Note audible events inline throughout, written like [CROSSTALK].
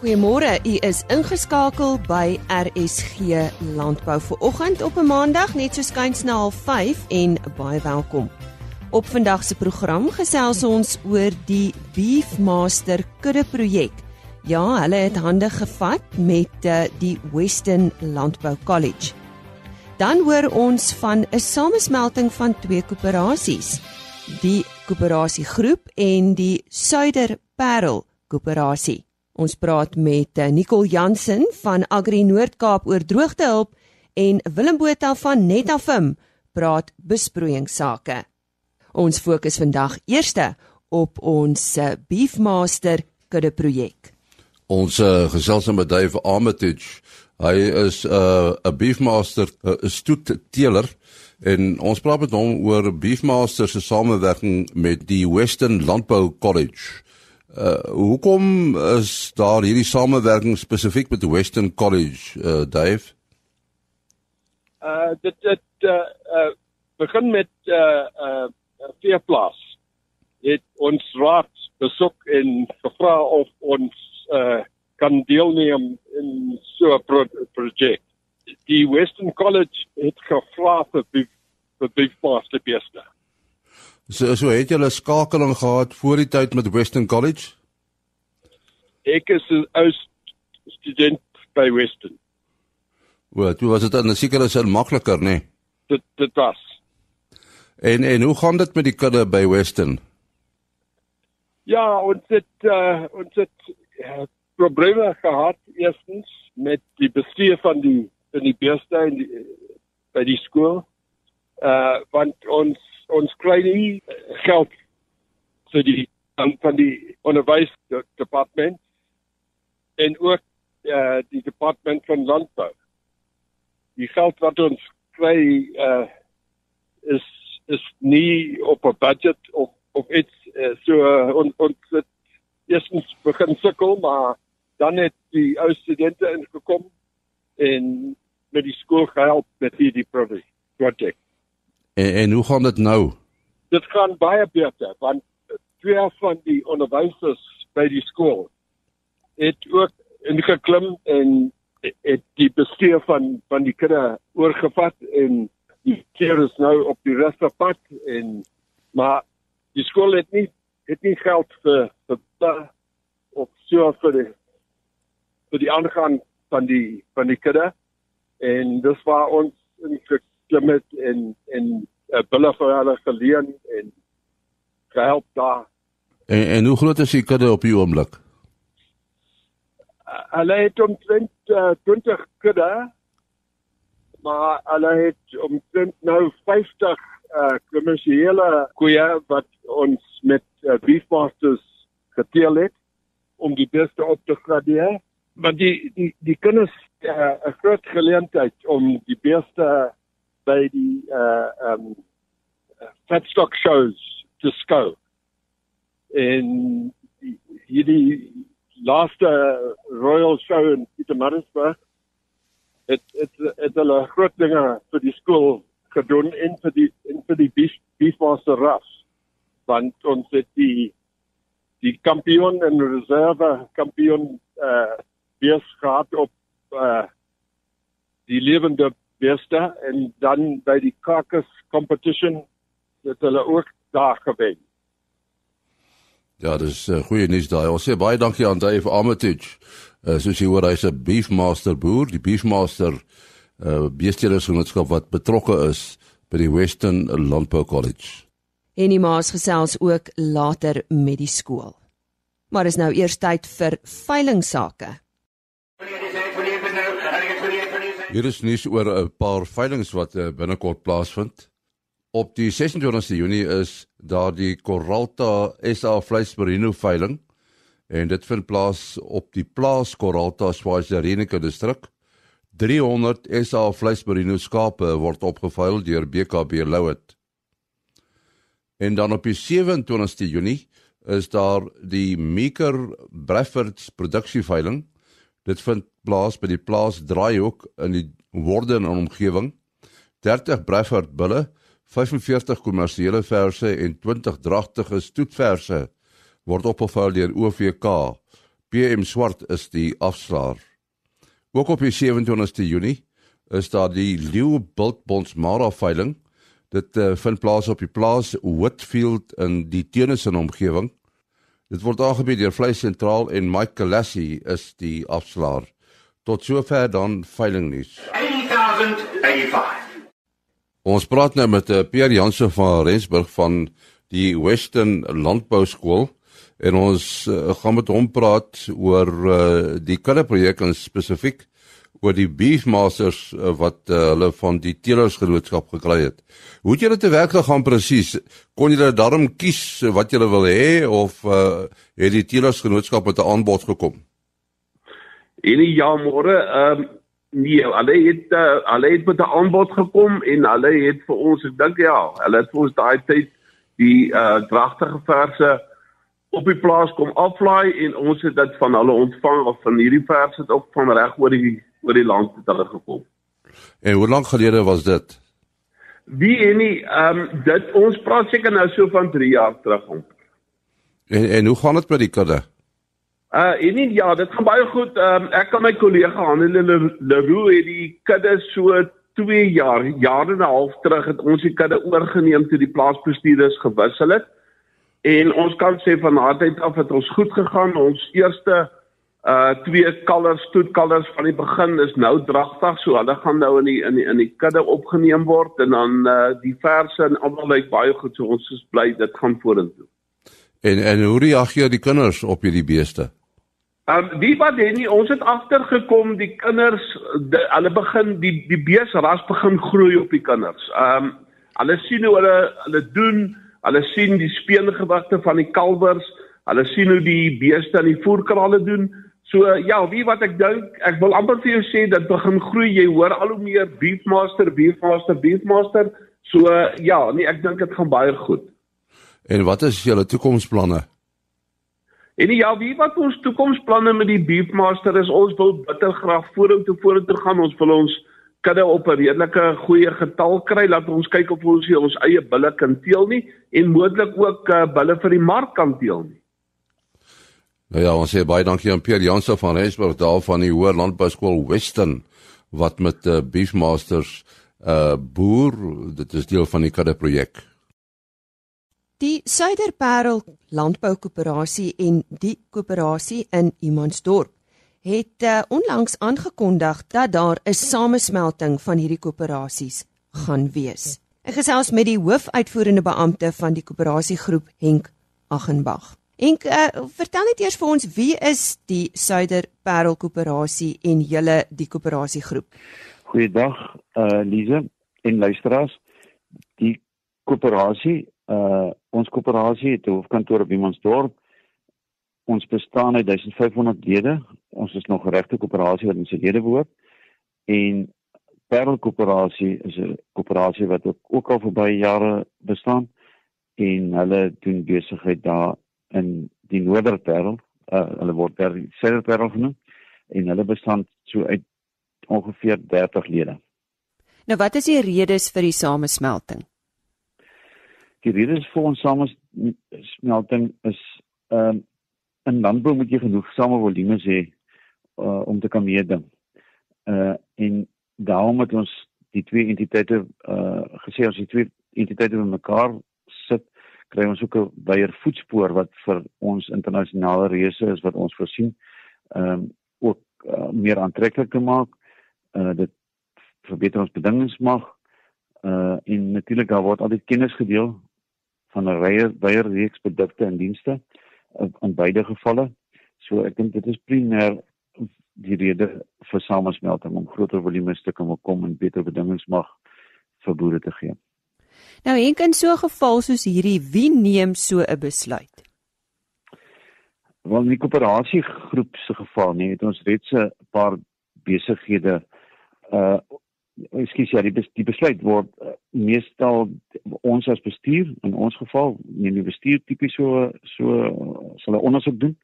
Goeiemôre. U is ingeskakel by RSG Landbou vir oggend op 'n Maandag net so skuins na 05:30 en baie welkom. Op vandag se program gesels ons oor die Beefmaster kudde projek. Ja, hulle het hande gevat met uh, die Western Landbou College. Dan hoor ons van 'n samesmelting van twee koöperasies. Die Koöperasie Groep en die Suider Parel Koöperasie. Ons praat met eh, Nicole Jansen van Agri Noord-Kaap oor droogtehulp en Willem Botha van Netafim praat besproeiingsake. Ons fokus vandag eerste op ons eh, Beefmaster kudde projek. Ons uh, gesels met Dave Armitage. Hy is 'n uh, 'n Beefmaster, uh, stoetteler en ons praat met hom oor Beefmaster se samewerking met die Western Landbou College. Uh hoekom is daar hierdie samewerking spesifiek met Western College, uh Dave? Uh dit dit uh, uh begin met uh uh veeplaas. Het ons raad besoek en gevra of ons uh kan deelneem in so 'n pro projek. Die Western College het gevra vir vir beefplaas te beeste. So so het julle skakeling gehad voor die tyd met Western College? Ek is 'n ou student by Western. Wat, toe was dit dan seker is makliker, nê? Nee? Dit dit was. En en hoe gaan dit met die kudde by Western? Ja, ons het uh, ons het uh, probleme gehad eerstens met die bestuur van die van die beeste en die, by die skool. Uh want ons ons kry nie geld vir die van, van die onderwysdepartement en ook uh die departement van landbou. Die geld wat ons kry uh is is nie op 'n budget of of iets uh, so uh, ons ons het eerstens begin sukkel maar dan het die ou studente ingekom en met die skool gehelp met hierdie projek. En, en hoe gaan dit nou? Dit gaan baie beter want twee van die onderwysers by die skool het ook ingeklim en het die bestuur van van die kudde oorgevat en die keer is nou op die resterpad en maar die skool het nie het nie geld vir vir of so vir die vir die aangaan van die van die kudde en dis waar ons in geklim het en en 'n uh, bulle vir hulle geleen en gehelp daar En en hoe groot is die kudde op die oomblik? Uh, hulle het omtrent uh, 20 kudde. Maar hulle het omtrent nou 50 uh kommersiële koeie wat ons met uh, beefmasters geteel het om die beste op te gradeer. Maar die die die kinders 'n uh, groot geleentheid om die beste by die uh um fatstock shows skou en hierdie laaste Royal Show in Pietermaritzburg het het het hulle groot dinge vir die skool gedoen en vir die en vir die beef, beefmaster ras want ons het die die kampioen en reserve kampioen eh uh, bees gehad op eh uh, die lewende beeste en dan by die carcass competition het hulle ook daar gewen Ja, dis uh, goeie nuus daai. Ons sê baie dankie aan Dave Armitage. Uh, soos jy hoor, hy's 'n beefmaster boer, die beefmaster uh beestelersgenootskap wat betrokke is by die Western Landbou College. En die maas gesels ook later met die skool. Maar is nou eers tyd vir veilingsake. Hier is nuus oor 'n paar veilings wat uh, binnekort plaasvind. Op die 26ste Junie is daar die Coralta SA vleismerino veiling en dit vind plaas op die plaas Coralta Swazerine distrik. 300 SA vleismerino skape word opgeveil deur BKB Louet. En dan op die 27ste Junie is daar die Meeker Breffords produksieveiling. Dit vind plaas by die plaas Draaihoek in die Worden en omgewing. 30 Brefford bulle 45 kommersiële verse en 20 dragtige stoetverse word opgevul deur OVK PM Swart is die afslaer. Ook op die 27ste Junie is daar die Leeu Bultbonds Mara veiling. Dit uh, vind plaas op die plaas Whitfield in die Tennyson omgewing. Dit word aangebied deur Vleis Sentraal en Mike Kalassi is die afslaer. Tot sover dan veilingnuus. 8085. Ons praat nou met uh, Pierre Jansen van Rensburg van die Western Landbou Skool en ons uh, gaan met hom praat oor uh, die kudde projek en spesifiek oor die beefmasters uh, wat uh, hulle van die teelersgenootskap gekry het. Hoe het julle te werk gegaan presies? Kon julle daarom kies wat julle wil hê of uh, het die teelersgenootskap met 'n aanbod gekom? En ja, môre, ehm um, nee, hulle het uh, hulle het met 'n aanbod gekom en hulle het vir ons, ek dink ja, hulle het vir ons daai tyd die uh dragtige verse op die plaas kom aflaai en ons het dit van hulle ontvang of van hierdie verse het ook van reg oor die oor die land het hulle gekom. En hoe lank gelede was dit? Wie en nie ehm um, dit ons praat seker nou so van 3 jaar terug om. En en hoe gaan dit met die kudde? Uh en nie, ja, dit gaan baie goed. Ehm um, ek kan my kollega Hanelle Leroux het die kudde so 2 jaar, jare en 'n half terug het ons die kudde oorgeneem toe die plaasbestuurders gewissel het. En ons kan sê van daardie tyd af het ons goed gegaan. Ons eerste uh twee kalvers, stoetkalvers van die begin is nou dragtig, so hulle gaan nou in die in die in die kudde opgeneem word en dan uh die verse en almal lyk baie goed, so ons is bly dit gaan vorentoe. En en hoe reageer die kinders op hierdie beeste? Ehm um, die wat het nie ons het agtergekom die kinders die, hulle begin die die beesras begin groei op die kinders. Ehm um, hulle sien hoe hulle hulle doen, hulle sien die speengewigte van die kalwers, hulle sien hoe die beeste aan die voerkrale doen. So ja, wie wat ek dink, ek wil amper vir jou sê dat begin groei. Jy hoor al hoe meer beefmaster, beefmaster, beefmaster. So ja, nee, ek dink dit gaan baie goed. En wat is julle toekomsplanne? En ja, wie wat ons toekomsplanne met die Beefmaster is, ons wil bitter graag vorentoe vorentoe gaan. Ons wil ons kudde op 'n redelike goeie getal kry. Laat ons kyk of ons ons eie bulle kan teel nie en moontlik ook uh, bulle vir die mark kan teel nie. Nou ja, ons sê baie dankie aan Pierre Jansen van Rensburg daar van die Hoër Landbou Skool Western wat met uh, Beefmasters uh boer, dit is deel van die kudde projek. Die Suiderparel Landboukoöperasie en die koöperasie in Imansdorp het uh, onlangs aangekondig dat daar 'n samesmelting van hierdie koöperasies gaan wees. Ek gesels met die hoofuitvoerende beampte van die koöperasiegroep Henk Aghenbach. Henk, uh, vertel net eers vir ons wie is die Suiderparel koöperasie en julle die koöperasiegroep? Goeiedag, uh, Lize en luisteraars. Die koöperasie uh ons koöperasie het 'n hoofkantoor op Imansdorp. Ons bestaan uit 1500 lede. Ons is nog 'n regte koöperasie wat ons lede behoort. En Parel Koöperasie is 'n koöperasie wat ook al vir baie jare bestaan en hulle doen besigheid daar in die Noorderparel. Uh hulle word daar Suiderparel genoem en hulle bestaan so uit ongeveer 30 lede. Nou wat is die redes vir die samesmelting? Die rede vir ons samesmelting is ehm um, in landbou moet jy genoegsame volumes hê uh, om te kan meeding. Uh en daarom het ons die twee entiteite uh gesê as die twee entiteite bymekaar sit, kry ons ook 'n baie voetspoor wat vir ons internasionale reëse is wat ons voorsien ehm um, ook uh, meer aantreklik te maak. Uh dit verbeter ons bedingingsmag uh en natuurlik daar word altyd kennis gedeel van 'n wye wye reeks produkte en dienste in beide gevalle. So ek dink dit is primêr die rede vir samesmelting om groter volumes te kan kom en beter bedingings mag vir boere te gee. Nou en in so 'n geval soos hierdie, wie neem so 'n besluit? Wel die koöperasiegroep se geval, nee, het ons reeds 'n paar besighede uh ekskuus ja die bes, die besluit word uh, meestal ons as bestuur in ons geval neem die bestuur tipies so so sal 'n ondersoek doen.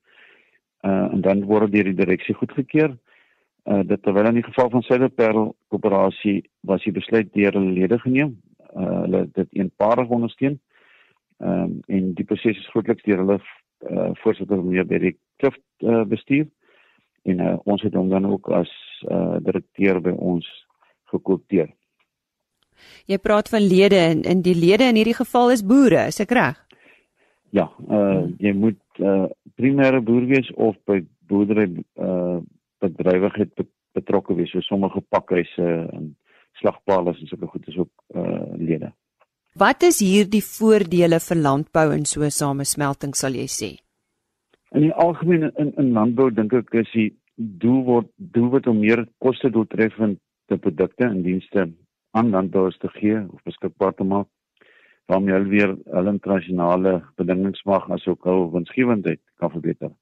Uh, en dan word deur die direksie goedgekeur. Uh, dit terwyl in die geval van Suiderparel koöperasie was die besluit deur hulle lede geneem. Uh, hulle dit eenparig ondersteun. Um, en die proses is grootliks deur hulle uh, voorsitter van die Berry Klift uh, bestuur. En uh, ons het hom dan ook as uh, direkteur by ons gekoopteer. Jy praat van lede en in die lede in hierdie geval is boere, is ek reg? Ja, uh, jy moet uh, primêre boer wees of by boerdery uh, bedrywigheid betrokke wees, so sommige pakhuise en slagpale en sulke goed is ook uh, lede. Wat is hierdie voordele vir landbou in so 'n samesmelting sal jy sê? In die algemeen in in landbou dink ek is die doel word doel word om meer koste doeltreffende produkte en dienste aan landbouers te gee of beskikbaar te maak waarmee hulle weer hulle internasionale bedingings mag asook hul winsgewendheid kan verbeter.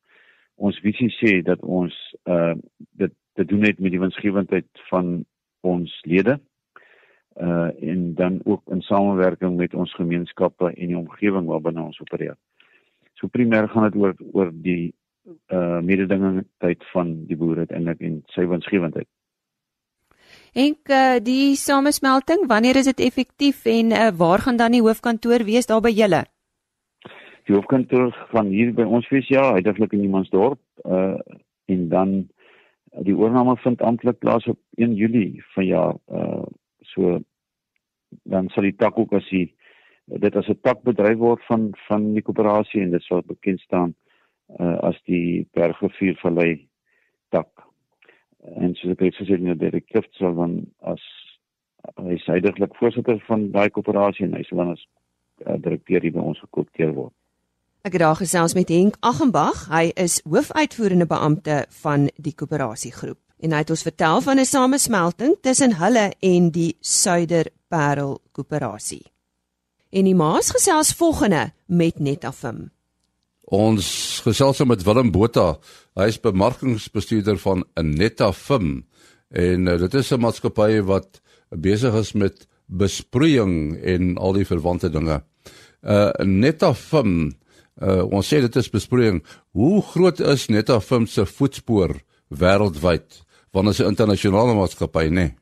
Ons visie sê dat ons uh dit te doen het met die winsgewendheid van ons lede uh en dan ook in samewerking met ons gemeenskappe en die omgewing waarbinne ons opereer. So primêr gaan dit oor oor die uh mededingingheid van die boere eintlik en sy winsgewendheid. En uh, die samesmelting, wanneer is dit effektief en uh, waar gaan dan die hoofkantoor wees daar by julle? Die hoofkantoor van hier by ons wees ja, heidaglik in Imansdorp uh en dan die oorname vind amptelik plaas op 1 Julie vanjaar uh so dan sal die tak ook as die dit as 'n tak bedryf word van van die koöperasie en dit sal bekend staan uh as die Bergrivier Vallei en soos ek het gesê in die direktief sal dan as hy is heidaglik voorsitter van daai koöperasie en hy sal dan as uh, direkteur hier by ons gekoopteer word. Ek het daar gesels met Henk Aggenbach. Hy is hoofuitvoerende beampte van die koöperasiegroep en hy het ons vertel van 'n samesmelting tussen hulle en die Suiderparel koöperasie. En die maas gesels volgende met Netafim. Ons gesels met Willem Botha. Hy is bemarkingsbestuurder van Netafim en uh, dit is 'n maatskappy wat besig is met besproeiing en al die verwante dinge. Uh Netafim, uh, ons sê dit is besproeiing. Hoe groot is Netafim se voetspoor wêreldwyd? Want dit is 'n internasionale maatskappy, né? Nee?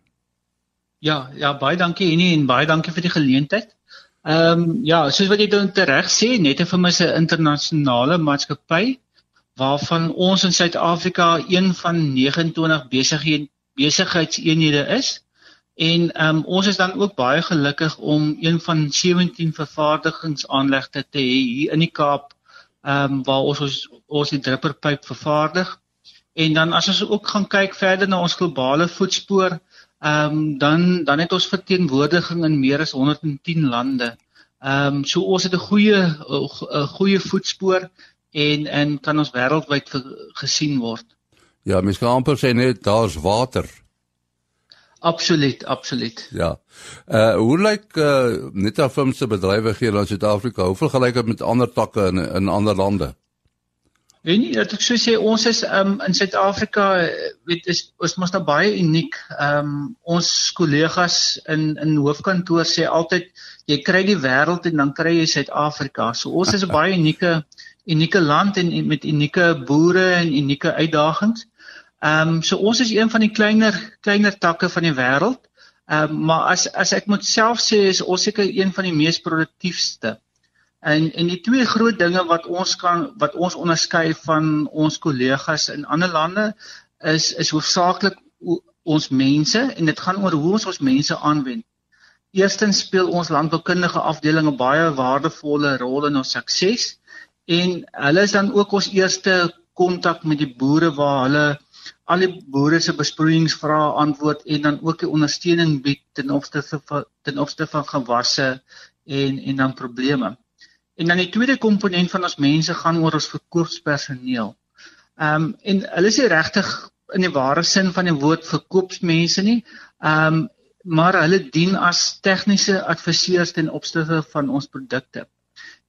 Ja, ja, baie dankie Henny en baie dankie vir die geleentheid. Ehm um, ja, soos wat jy dan reg sê, net vir my se internasionale maatskappy waarvan ons in Suid-Afrika een van 29 besighede besigheidseenhede is. En ehm um, ons is dan ook baie gelukkig om een van 17 vervaardigingsaanlegte te hê hier in die Kaap ehm um, waar ons ons, ons die dripperpyp vervaardig. En dan as ons ook gaan kyk verder na ons globale voetspoor, Ehm um, dan dan het ons verteenwoordiging in meer as 110 lande. Ehm um, so ons het 'n goeie 'n goeie voetspoor en en kan ons wêreldwyd gesien word. Ja, mens kan amper sê net daar's water. Absoluut, absoluut. Ja. Uh hoe lyk uh net af van se bedrywighede in Suid-Afrika? Hoe vergelyk dit met ander takke in in ander lande? Weet nie dat ek so sê ons is um, in Suid-Afrika weet is ons mos nou baie uniek. Ehm um, ons kollegas in in hoofkantoor sê altyd jy kry die wêreld en dan kry jy Suid-Afrika. So ons is 'n [LAUGHS] baie unieke unieke land en met unieke boere en unieke uitdagings. Ehm um, so ons is een van die kleiner kleiner takke van die wêreld. Ehm um, maar as as ek moet self sê is ons seker een van die mees produktiefste. En en die twee groot dinge wat ons kan wat ons onderskei van ons kollegas in ander lande is is hoofsaaklik ons mense en dit gaan oor hoe ons ons mense aanwend. Eerstens speel ons landboukundige afdeling 'n baie waardevolle rol in ons sukses en hulle is dan ook ons eerste kontak met die boere waar hulle al die boere se besproeiingsvrae antwoord en dan ook die ondersteuning bied ten opsigte ten opsigte van gewasse en en dan probleme. En dan die tweede komponent van ons mense gaan oor ons verkoopspersoneel. Ehm um, en hulle is nie regtig in die ware sin van die woord verkoopsmense nie. Ehm um, maar hulle dien as tegniese adviseurs ten opsigte van ons produkte.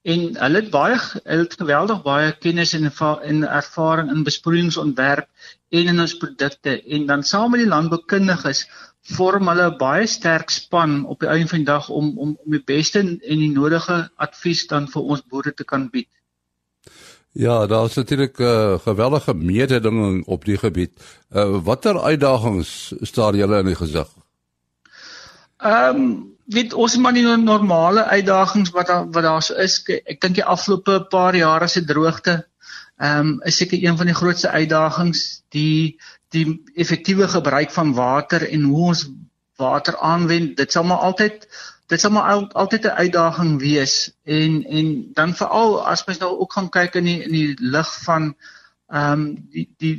En hulle het baie hulle het geweldig baie kennis en en ervaring in besproeiingsontwerp en in ons produkte en dan saam met die landboukundiges vorm hulle 'n baie sterk span op die einde van die dag om om om die beste en die nodige advies dan vir ons boere te kan bied. Ja, daar is natuurlik 'n uh, geweldige mededinging op die gebied. Uh, watter uitdagings staar julle in die gesig? Ehm um, weet ons maar die normale uitdagings wat daar wat daar so is. Ek dink die afgelope paar jare se droogte ehm um, is seker een van die grootste uitdagings die die effektiewe gebruik van water en hoe ons water aanwend. Dit sal maar altyd dit sal maar al, altyd 'n uitdaging wees en en dan veral as mens nou ook gaan kyk in die in die lig van ehm um, die die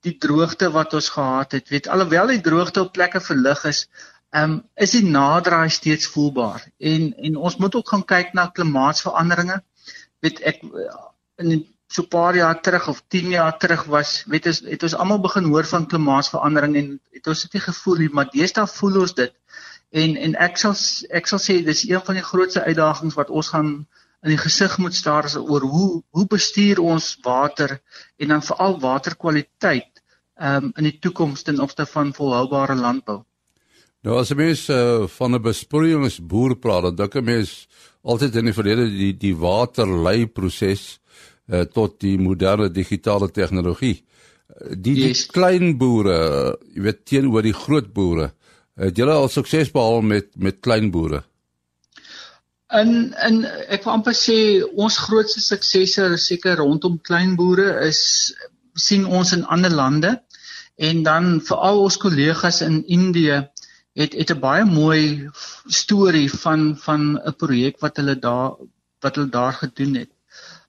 die droogte wat ons gehad het. Weet alhoewel die droogte op plekke verlig is, ehm um, is die naderdraai steeds voelbaar. En en ons moet ook gaan kyk na klimaatsveranderinge. Weet ek in so 'n paar jaar terug of 10 jaar terug was, weet ons het ons almal begin hoor van klimaatsverandering en het ons dit nie gevoel nie, maar deesdae voel ons dit. En en ek sal ek sal sê dis een van die grootste uitdagings wat ons gaan in die gesig moet staar is oor hoe hoe bestuur ons water en dan veral waterkwaliteit um, in die toekoms ten opsigte van volhoubare landbou. Nou as jy mens uh, van 'n besproeiingsboer praat, dan dink 'n mens altyd in die verlede die die waterlei proses uh, tot die moderne digitale tegnologie. Die, die yes. klein boere, jy weet teenoor die groot boere, het julle al sukses behaal met met klein boere? In in ek wil amper sê ons grootste suksesse seker rondom klein boere is sien ons in ander lande en dan veral ons kollegas in Indië het het 'n baie mooi storie van van 'n projek wat hulle daar wat hulle daar gedoen het.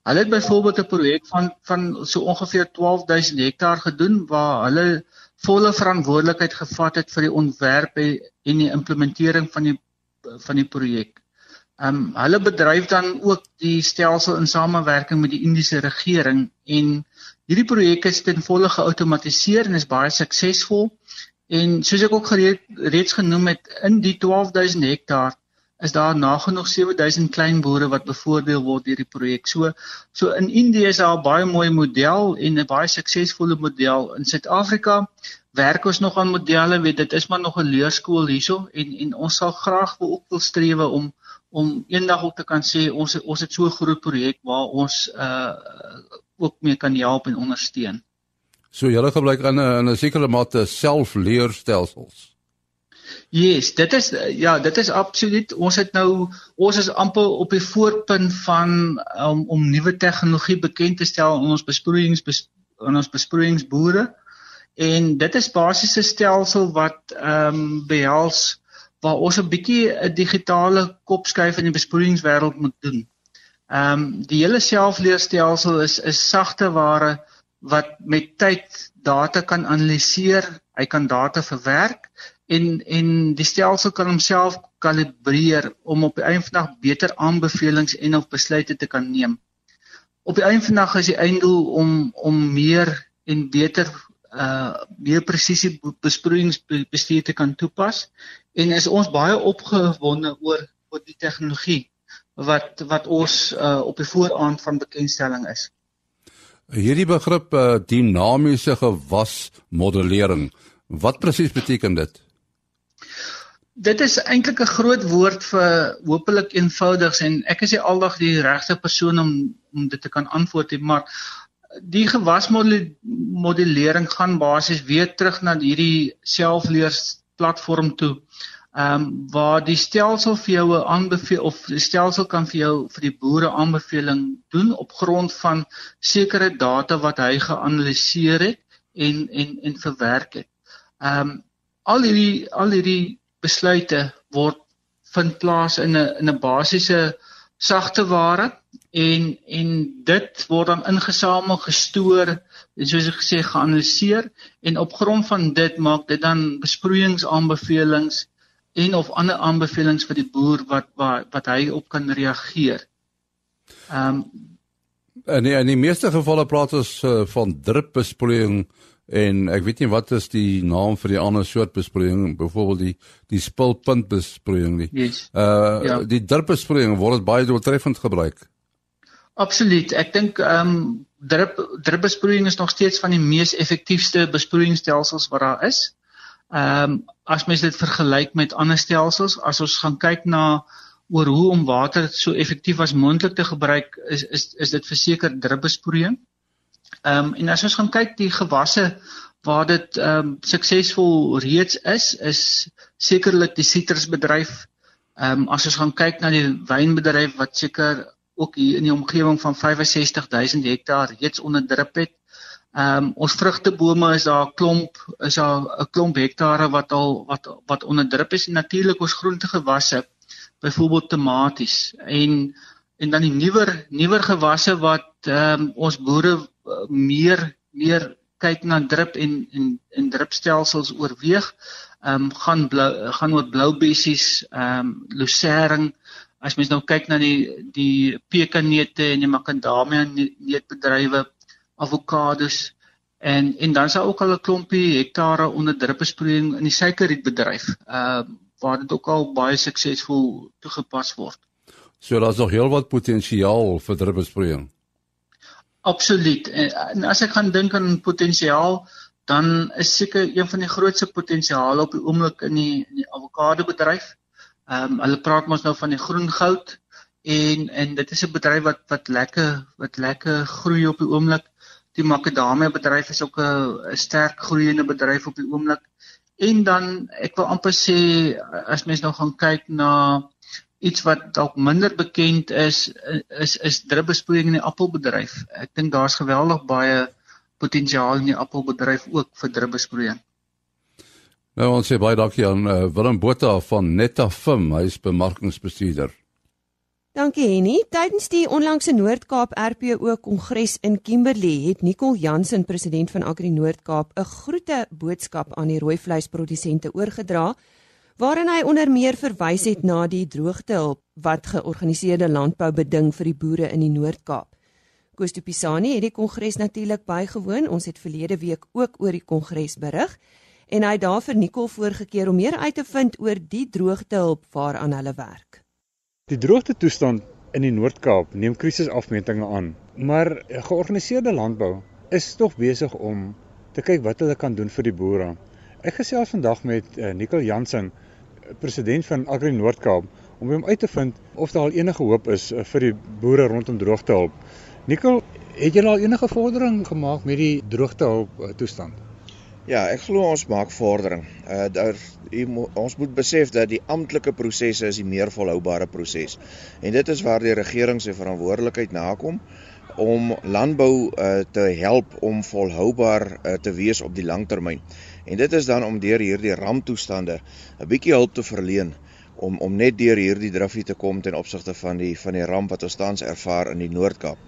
Hulle het byvoorbeeld 'n projek van van so ongeveer 12000 hektaar gedoen waar hulle volle verantwoordelikheid gevat het vir die ontwerp en die implementering van die van die projek. Ehm um, hulle bedryf dan ook die stelsel in samewerking met die Indiese regering en hierdie projek is ten volle geautomatiseer en is baie suksesvol. En soos ek ook gereed, reeds genoem het, in die 12000 hektaar is daar nagenoeg 7000 klein boere wat bevoordeel word deur die projek. So so in Indië is daar 'n baie mooi model en 'n baie suksesvolle model. In Suid-Afrika werk ons nog aan modelle, weet dit is maar nog 'n leerskool hierso en en ons sal graag wil ook wil strewe om om eendag ook te kan sê ons ons het so 'n groot projek waar ons uh ook mee kan help en ondersteun. So julle gebruik in 'n 'n sekere mate selfleerstelsels. Yes, dit is ja, dit is absoluut. Ons het nou ons is amper op die voorpunt van um, om nuwe tegnologie bekend te stel in ons besproeiings in ons besproeiingsboere. En dit is basies 'n stelsel wat ehm um, behels waar ons 'n bietjie 'n digitale kopskuif in die besproeiingswêreld moet doen. Ehm um, die hele selfleerstelsel is 'n sagte ware wat met tyd data kan analiseer, hy kan data verwerk en en die stelsel kan homself kalibreer om op die einde van die dag beter aanbevelings en of besluite te kan neem. Op die einde van die dag is die einddoel om om meer en beter uh meer presisie besproeiingsbestuur te kan toepas en is ons baie opgewonde oor oor die tegnologie wat wat ons uh op die vooraand van bekendstelling is. Hierdie begrip uh, dinamiese gewasmodellering, wat presies beteken dit? Dit is eintlik 'n groot woord vir hopelik eenvoudigs en ek is nie aldag die regte persoon om om dit te kan antwoord nie, maar die gewasmodellering gaan basies weer terug na hierdie selfleerplatform toe. Ehm um, waar die stelsel vir jou 'n aanbeveel of die stelsel kan vir jou vir die boere aanbeveling doen op grond van sekere data wat hy geanaliseer het en en en verwerk het. Ehm um, al hierdie al hierdie besluite word vind plaas in 'n in 'n basiese sagte ware en en dit word dan ingesamel, gestoor en soos ek gesê geanaliseer en op grond van dit maak dit dan besproeiingsaanbevelings en of ander aanbevelings vir die boer wat wat, wat hy op kan reageer. Ehm um, en in die meeste gevalle praat ons uh, van drupbesproeiing en ek weet nie wat is die naam vir die ander soort besproeiing byvoorbeeld die die spulpunt besproeiing nie. Yes. Uh ja. die drip besproeiing word baie doeltreffend gebruik. Absoluut. Ek dink ehm um, drip drip besproeiing is nog steeds van die mees effektiewste besproeiingsstelsels wat daar is. Ehm um, as mens dit vergelyk met ander stelsels, as ons gaan kyk na oor hoe om water so effektief as moontlik te gebruik, is is is dit verseker drip besproeiing. Ehm um, en as ons gaan kyk die gewasse waar dit ehm um, suksesvol reeds is, is sekerlik die sitrusbedryf Ehm um, as ons gaan kyk na die wynbedryf wat seker ook hier in die omgewing van 65000 hektaar reeds onder drip het. Ehm um, ons vrugtebome is daar 'n klomp is daar 'n klomp hektare wat al wat wat onder drip is en natuurlik ons groentegewasse byvoorbeeld tomaties en en dan die nuwer nuwer gewasse wat ehm um, ons boere uh, meer meer kyk na drip en en en dripstelsels oorweeg. Ehm um, gaan blou gaan oor blou bessies, ehm um, lucerne as mens nou kyk na die die pekanneute en die makadamia neutbedrywe, avokados en en dan daar ook al 'n klompie hektare onder druppelsproeiing in die suikerrietbedryf, uh waar dit ook al baie suksesvol toegepas word. So daar's nog heelwat potensiaal vir druppelsproeiing. Absoluut. En, as ek gaan dink aan potensiaal, dan is seker een van die grootste potensiale op die oomblik in die die avokado bedryf. Ehm um, hulle praat mos nou van die groen goud en en dit is 'n bedryf wat wat lekker wat lekker groei op die oomblik. Die makadamia bedryf is ook 'n sterk groeiende bedryf op die oomblik. En dan ek wil amper sê as mens nou gaan kyk na iets wat dalk minder bekend is is is druppelspoeling in die appelbedryf. Ek dink daar's geweldig baie potensiaal in die appelbedryf ook vir druppelspoeling. Nou ons sê baie dankie aan uh, Willem Botha van Netafim, hy is bemarkingsbestuurder. Dankie Henny. Tydens die onlangse Noord-Kaap RPO Kongres in Kimberley het Nicole Jansen, president van Agri Noord-Kaap, 'n groete boodskap aan die rooi vleisprodusente oorgedra waarin hy onder meer verwys het na die droogtehulp wat georganiseerde landbou beding vir die boere in die Noord-Kaap. Koos Pisani het die kongres natuurlik bygewoon. Ons het verlede week ook oor die kongres berig en hy het daar vir Nicole voorgekeer om meer uit te vind oor die droogtehulp waaraan hulle werk. Die droogte toestand in die Noord-Kaap neem krisisafmetings aan, maar georganiseerde landbou is tog besig om te kyk wat hulle kan doen vir die boere. Ek gesels vandag met uh, Nicole Jansen, president van Agri Noord-Kaap, om hom uit te vind of daar al enige hoop is uh, vir die boere rondom droogtehulp. Nicole, het jy al enige vordering gemaak met die droogtehulp uh, toestand? Ja, ek glo ons maak vordering. Uh daar mo ons moet besef dat die amptelike prosesse is die meer volhoubare proses. En dit is waar die regering se verantwoordelikheid nakom om landbou uh te help om volhoubaar uh, te wees op die langtermyn. En dit is dan om deur hierdie ramptoestande 'n bietjie hulp te verleen om om net deur hierdie drifie te kom ten opsigte van die van die ramp wat ons tans ervaar in die Noord-Kaap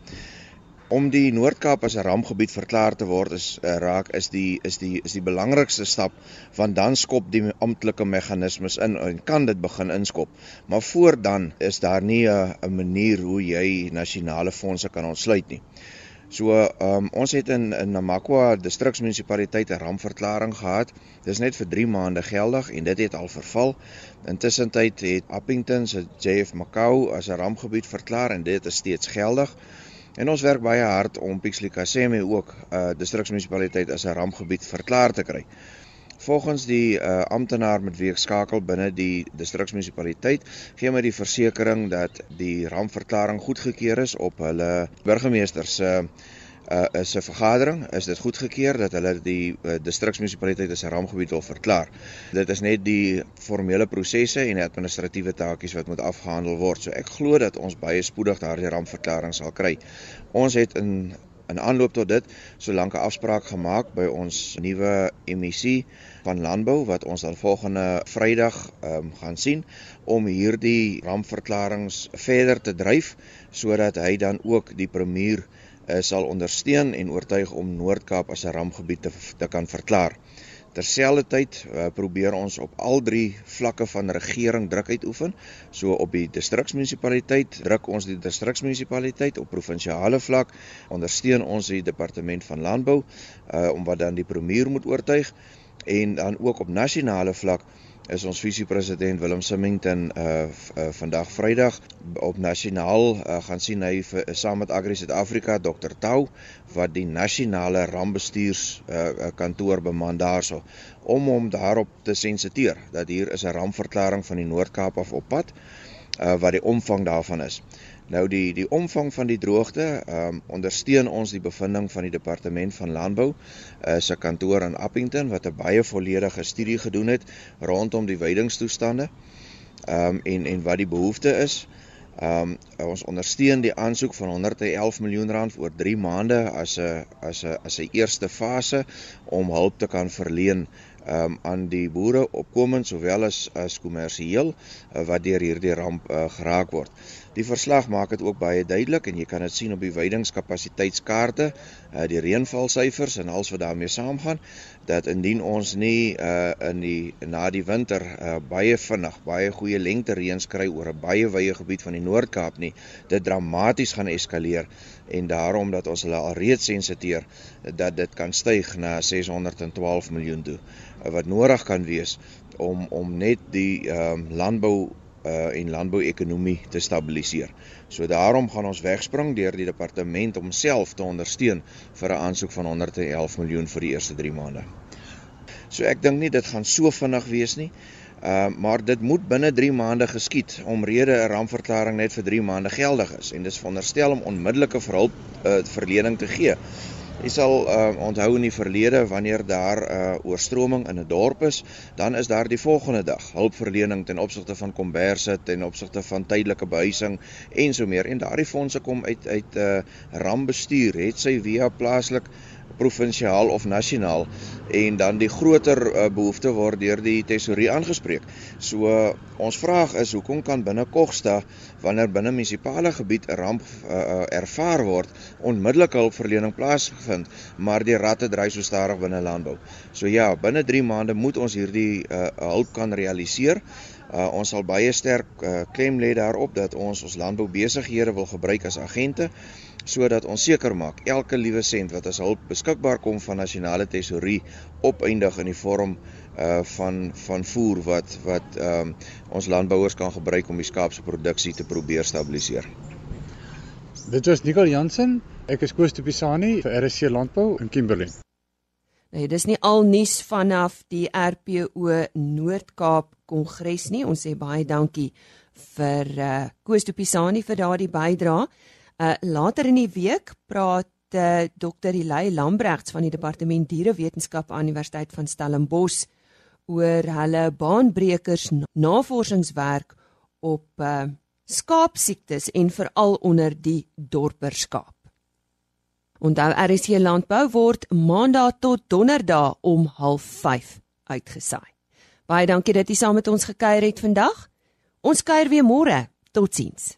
om die Noord-Kaap as 'n rampgebied verklaar te word is uh, raak is die is die is die belangrikste stap want dan skop die amptelike meganismes in en kan dit begin inskop. Maar voor dan is daar nie 'n manier hoe jy nasionale fondse kan ontsluit nie. So um, ons het in in Namakwa distriksmunisipaliteit 'n rampverklaring gehad. Dis net vir 3 maande geldig en dit het al verval. Intussen tyd het Appington se JF Macau as 'n rampgebied verklaar en dit is steeds geldig. En ons werk baie hard om Pixlikaseme ook 'n uh, distriksmunisipaliteit as 'n rampgebied verklaar te kry. Volgens die uh, amptenaar met wie ek skakel binne die distriksmunisipaliteit, gee my die versekering dat die rampverklaring goedgekeur is op hulle burgemeester se uh, uh, is 'n vergadering is dit goedgekeur dat hulle die uh, distriksmunisipaliteit as 'n rampgebied wil verklaar. Dit is net die formele prosesse en administratiewe taakies wat moet afgehandel word. So ek glo dat ons baie spoedig daardie rampverklaring sal kry. Ons het in in aanloop tot dit solank 'n afspraak gemaak by ons nuwe MEC van landbou wat ons dan volgende Vrydag um, gaan sien om hierdie rampverklaringe verder te dryf sodat hy dan ook die premier uh, sal ondersteun en oortuig om Noord-Kaap as 'n rampgebied te, te kan verklaar. Terselfdertyd uh, probeer ons op al drie vlakke van regering druk uitoefen. So op die distriksmunisipaliteit druk ons die distriksmunisipaliteit op provinsiale vlak, ondersteun ons die departement van landbou uh, om wat dan die premier moet oortuig en dan ook op nasionale vlak is ons visiepresident Willem Simington uh, uh vandag Vrydag op nasionaal uh, gaan sien hy vir, uh, saam met Agri Suid-Afrika Dr Tau wat die nasionale rampbestuurs uh, kantoor beman daarso om hom daarop te sensiteer dat hier is 'n rampverklaring van die Noord-Kaap af op pad uh, wat die omvang daarvan is. Nou die die omvang van die droogte, ehm um, ondersteun ons die bevinding van die departement van landbou uh, se kantoor in Appington wat 'n baie volledige studie gedoen het rondom die weidingstoestande. ehm um, en en wat die behoefte is. Ehm um, ons ondersteun die aansoek van 111 miljoen rand oor 3 maande as 'n as 'n as 'n eerste fase om hulp te kan verleen um, aan die boere opkomend sowel as as kommersieel uh, wat deur hierdie ramp uh, geraak word. Die verslag maak dit ook baie duidelik en jy kan dit sien op die weidingskapasiteitskaarte, uh, die reënvalsyfers en alles wat daarmee saamgaan dat indien ons nie uh, in die na die winter uh, baie vinnig baie goeie lengte reëns kry oor 'n baie wye gebied van die Noord-Kaap nie, dit dramaties gaan eskaleer en daarom dat ons hulle alreeds sensiteer dat dit kan styg na 612 miljoen toe wat nodig kan wees om om net die ehm um, landbou uh, en landbouekonomie te stabiliseer. So daarom gaan ons wegspring deur die departement homself te ondersteun vir 'n aansoek van 111 miljoen vir die eerste 3 maande. So ek dink nie dit gaan so vinnig wees nie. Uh maar dit moet binne 3 maande geskied omrede 'n rampverklaring net vir 3 maande geldig is en dis veronderstel om onmiddellike verhulp uh, verlening te gee. Jy sal uh, onthou in die verlede wanneer daar 'n uh, oorstroming in 'n dorp is, dan is daar die volgende dag hulpverlening ten opsigte van komberse, ten opsigte van tydelike behuising en so meer. En daardie fondse kom uit uit 'n uh, rampbestuur, het sy via plaaslik provinsiaal of nasionaal en dan die groter uh, behoefte word deur die tesourier aangespreek. So uh, ons vraag is hoekom kan binne Kogsta wanneer binne munisipale gebied 'n ramp uh, ervaar word onmiddellike hulpverlening plaasgevind, maar die ratte dry so stadig binne landbou. So ja, binne 3 maande moet ons hierdie uh, hulp kan realiseer. Uh, ons sal baie sterk uh, klem lê daarop dat ons ons landboubesighede wil gebruik as agente sodat ons seker maak elke liewe sent wat as hulp beskikbaar kom van nasionale tesourie opeindig in die vorm uh van van voer wat wat ehm um, ons landbouers kan gebruik om die skaapse produksie te probeer stabiliseer. Dit was Nicol Jansen. Ek is Koos de Pisani vir RC Landbou in Kimberley. Nee, dis nie al nuus vanaf die RPO Noord-Kaap Kongres nie. Ons sê baie dankie vir uh Koos de Pisani vir daardie bydrae. Uh later in die week praat uh, Dr. Hilay Lambregts van die Departement Dierewetenskap aan Universiteit van Stellenbosch oor hulle baanbrekers navorsingswerk op uh skaapsiektes en veral onder die dorperskaap. Onthou RC Landbou word maandag tot donderdag om 05:30 uitgesaai. Baie dankie dat jy saam met ons gekuier het vandag. Ons kuier weer môre. Totsiens.